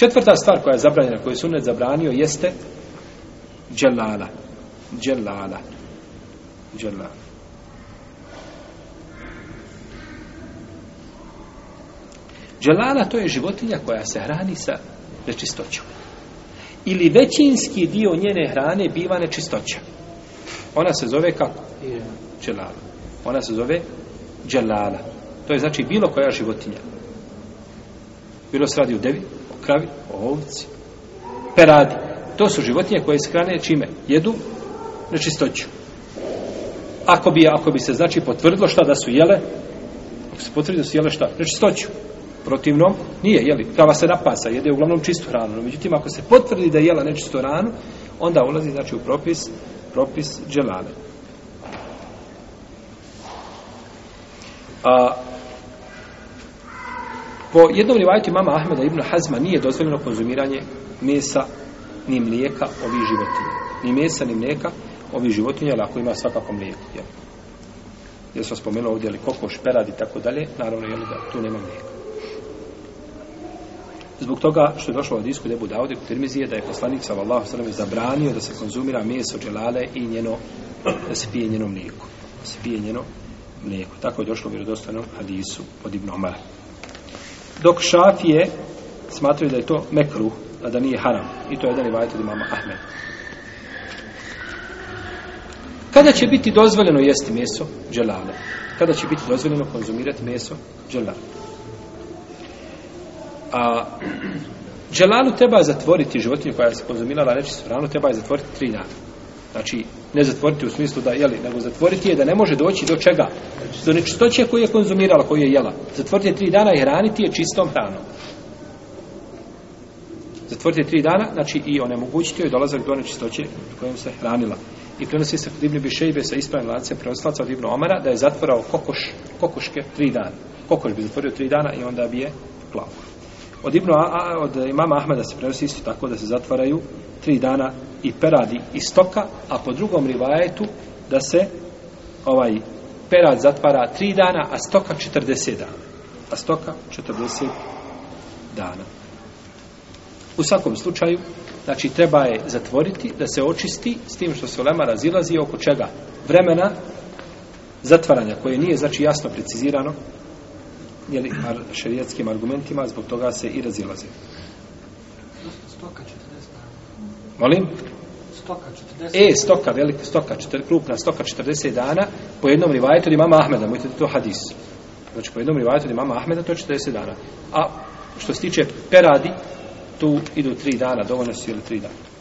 Četvrta stvar koja je zabranjena, koju je sunnet zabranio, jeste dželala. Dželala. Dželala. Dželala to je životinja koja se hrani sa nečistoćom. Ili većinski dio njene hrane biva nečistoća. Ona se zove kako? Dželala. Ona se zove dželala. To je znači bilo koja životinja. Bilo se radi u devi, kravi, o ovci, peradi. To su životinje koje se hrane čime? Jedu nečistoću. Ako bi, ako bi se znači potvrdilo šta da su jele, ako se potvrdilo da su jele šta? Nečistoću. Protivno, nije, jeli, kava se napasa, jede uglavnom čistu hranu. No, međutim, ako se potvrdi da je jela nečistu hranu, onda ulazi znači u propis, propis dželale. A, Po jednom rivajtu mama Ahmeda ibn Hazma nije dozvoljeno konzumiranje mesa ni mlijeka ovih životinja. Ni mesa ni mlijeka ovih životinja, ali ako ima svakako mlijeko. Jel? Jer sam spomenuo ovdje ali kokoš, perad i tako dalje, naravno jel, da tu nema mlijeka. Zbog toga što je došlo od isku debu Daude u Tirmizije da je poslanik sa Allah zabranio da se konzumira meso dželale i njeno, da se pije njeno mlijeko. Da se pije njeno mlijeko. Tako je došlo u vjerodostanom hadisu od Ibn Omara dok šafije smatruju da je to mekruh, a da nije haram. I to je jedan rivajet od imama Ahmed. Kada će biti dozvoljeno jesti meso dželale? Kada će biti dozvoljeno konzumirati meso dželale? A, dželalu treba zatvoriti životinju koja se konzumirala nečistu hranu, treba je zatvoriti tri dana. Znači, ne zatvoriti u smislu da jeli, nego zatvoriti je da ne može doći do čega? Do nečistoće koju je konzumirala, koju je jela. Zatvoriti je tri dana i hraniti je čistom hranom. Zatvoriti je tri dana, znači i onemogućiti je dolazak do nečistoće kojom se hranila. I prenosi se od Ibnu Bišejbe sa ispravim lance preoslaca od Ibnu Omara da je zatvorao kokoš, kokoške tri dana. Kokoš bi zatvorio tri dana i onda bi je plavio. Od, Ibnu, a, a, od imama Ahmeda se prenosi isto tako da se zatvaraju tri dana i peradi iz stoka, a po drugom rivajetu da se ovaj perad zatvara tri dana, a stoka 40 dana. A stoka 40 dana. U svakom slučaju, znači treba je zatvoriti, da se očisti s tim što se ulema razilazi oko čega vremena zatvaranja, koje nije znači jasno precizirano jeli, ar, šerijetskim argumentima, zbog toga se i razilaze. Stoka 40 Molim? Stoka 40 E, stoka, velika stoka, četir, krupna stoka 40 dana, po jednom rivajetu imama Ahmeda, mojte to hadis. Znači, po jednom rivajetu imama Ahmeda, to je 40 dana. A što se tiče peradi, tu idu tri dana, dovoljno su ili tri dana.